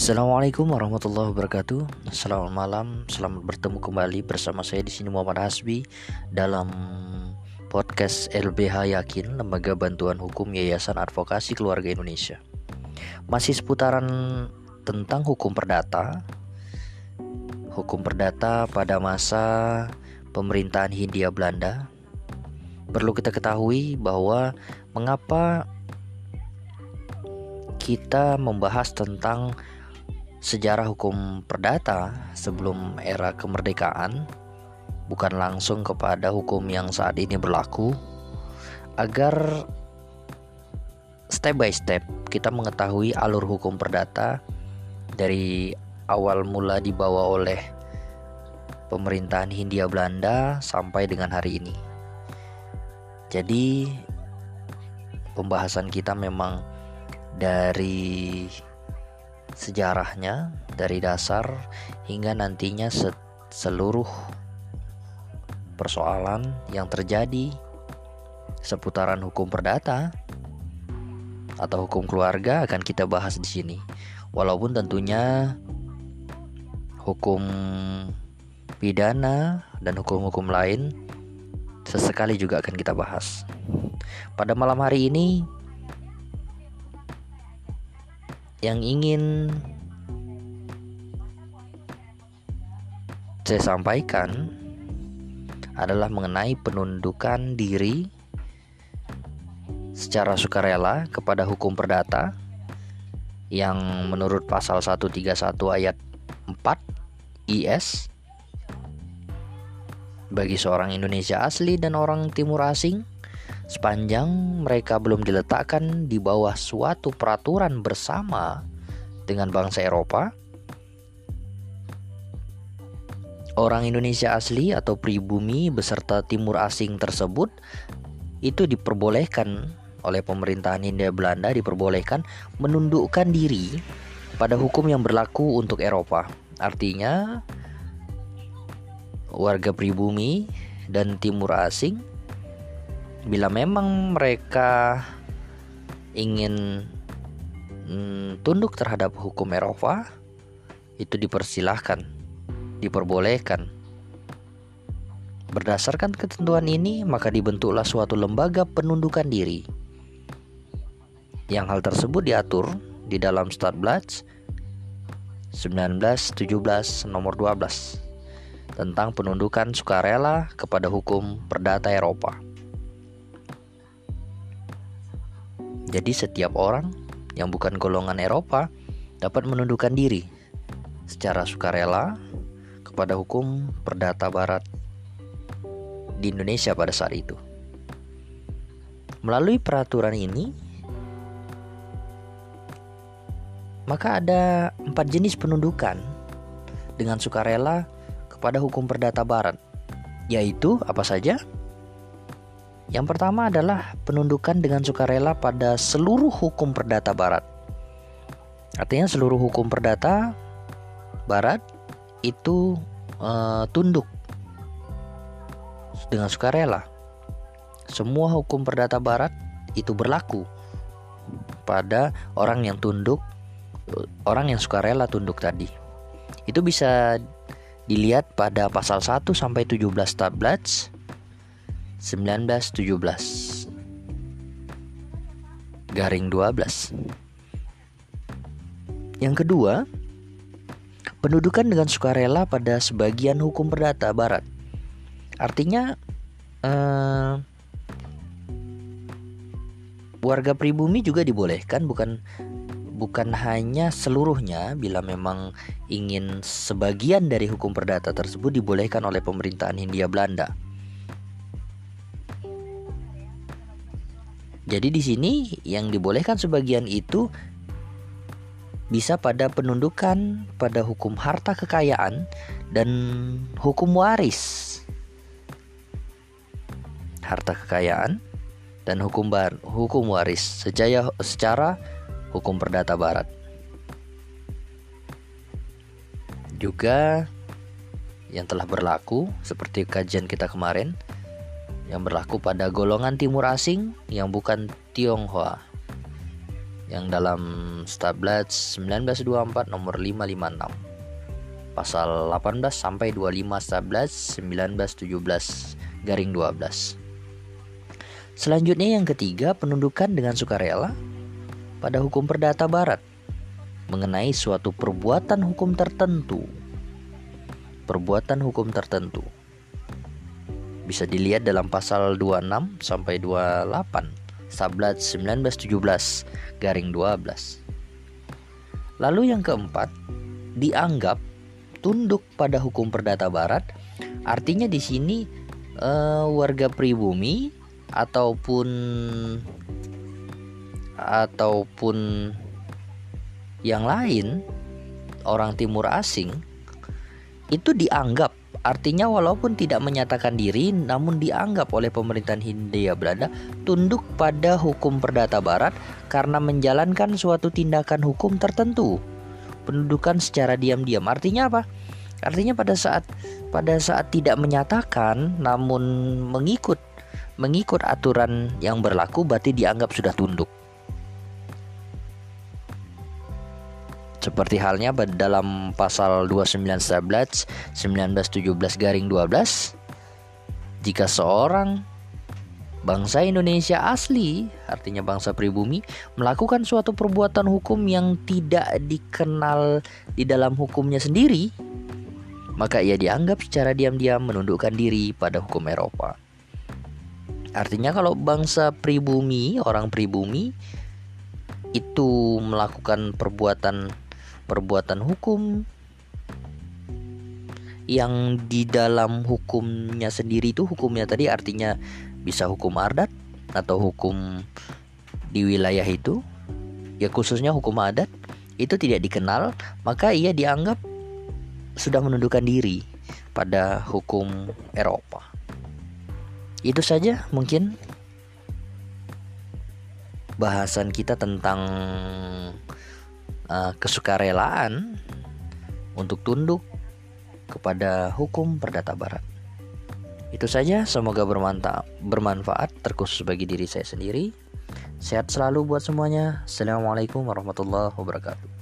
Assalamualaikum warahmatullahi wabarakatuh. Selamat malam, selamat bertemu kembali bersama saya di sini Muhammad Hasbi dalam podcast LBH Yakin, Lembaga Bantuan Hukum Yayasan Advokasi Keluarga Indonesia. Masih seputaran tentang hukum perdata. Hukum perdata pada masa pemerintahan Hindia Belanda. Perlu kita ketahui bahwa mengapa kita membahas tentang sejarah hukum perdata sebelum era kemerdekaan bukan langsung kepada hukum yang saat ini berlaku agar step by step kita mengetahui alur hukum perdata dari awal mula dibawa oleh pemerintahan Hindia Belanda sampai dengan hari ini. Jadi pembahasan kita memang dari sejarahnya dari dasar hingga nantinya seluruh persoalan yang terjadi seputaran hukum perdata atau hukum keluarga akan kita bahas di sini. Walaupun tentunya hukum pidana dan hukum-hukum lain sesekali juga akan kita bahas. Pada malam hari ini yang ingin saya sampaikan adalah mengenai penundukan diri secara sukarela kepada hukum perdata yang menurut pasal 131 ayat 4 IS bagi seorang Indonesia asli dan orang timur asing sepanjang mereka belum diletakkan di bawah suatu peraturan bersama dengan bangsa Eropa, orang Indonesia asli atau pribumi beserta timur asing tersebut itu diperbolehkan oleh pemerintahan Hindia Belanda diperbolehkan menundukkan diri pada hukum yang berlaku untuk Eropa. Artinya warga pribumi dan timur asing bila memang mereka ingin mm, tunduk terhadap hukum Eropa, itu dipersilahkan, diperbolehkan. Berdasarkan ketentuan ini, maka dibentuklah suatu lembaga penundukan diri. Yang hal tersebut diatur di dalam Statblad 1917 nomor 12 tentang penundukan sukarela kepada hukum perdata Eropa. Jadi setiap orang yang bukan golongan Eropa dapat menundukkan diri secara sukarela kepada hukum perdata barat di Indonesia pada saat itu. Melalui peraturan ini, maka ada empat jenis penundukan dengan sukarela kepada hukum perdata barat, yaitu apa saja? Yang pertama adalah penundukan dengan sukarela pada seluruh hukum perdata barat. Artinya seluruh hukum perdata barat itu uh, tunduk dengan sukarela. Semua hukum perdata barat itu berlaku pada orang yang tunduk orang yang sukarela tunduk tadi. Itu bisa dilihat pada pasal 1 sampai 17 tablets 1917 garing 12 yang kedua pendudukan dengan sukarela pada sebagian hukum perdata barat. Artinya eh, warga pribumi juga dibolehkan bukan bukan hanya seluruhnya bila memang ingin sebagian dari hukum perdata tersebut dibolehkan oleh pemerintahan Hindia Belanda Jadi di sini yang dibolehkan sebagian itu bisa pada penundukan pada hukum harta kekayaan dan hukum waris. Harta kekayaan dan hukum bar, hukum waris sejaya, secara hukum perdata barat. Juga yang telah berlaku seperti kajian kita kemarin yang berlaku pada golongan timur asing yang bukan Tionghoa yang dalam Stablat 1924 nomor 556 pasal 18 sampai 25 Stablat 1917 garing 12 Selanjutnya yang ketiga penundukan dengan sukarela pada hukum perdata barat mengenai suatu perbuatan hukum tertentu. Perbuatan hukum tertentu bisa dilihat dalam pasal 26 sampai 28 Sablat 1917 garing 12. Lalu yang keempat, dianggap tunduk pada hukum perdata barat. Artinya di sini uh, warga pribumi ataupun ataupun yang lain orang timur asing itu dianggap Artinya walaupun tidak menyatakan diri namun dianggap oleh pemerintahan Hindia Belanda tunduk pada hukum perdata barat karena menjalankan suatu tindakan hukum tertentu. Pendudukan secara diam-diam artinya apa? Artinya pada saat pada saat tidak menyatakan namun mengikut mengikut aturan yang berlaku berarti dianggap sudah tunduk. Seperti halnya dalam pasal 29 Sablat 1917 garing 12 jika seorang bangsa Indonesia asli, artinya bangsa pribumi, melakukan suatu perbuatan hukum yang tidak dikenal di dalam hukumnya sendiri, maka ia dianggap secara diam-diam menundukkan diri pada hukum Eropa. Artinya kalau bangsa pribumi, orang pribumi itu melakukan perbuatan perbuatan hukum yang di dalam hukumnya sendiri itu hukumnya tadi artinya bisa hukum adat atau hukum di wilayah itu ya khususnya hukum adat itu tidak dikenal maka ia dianggap sudah menundukkan diri pada hukum Eropa. Itu saja mungkin bahasan kita tentang uh, kesukarelaan untuk tunduk kepada hukum perdata barat. Itu saja, semoga bermanfaat, terkhusus bagi diri saya sendiri. Sehat selalu buat semuanya. Assalamualaikum warahmatullahi wabarakatuh.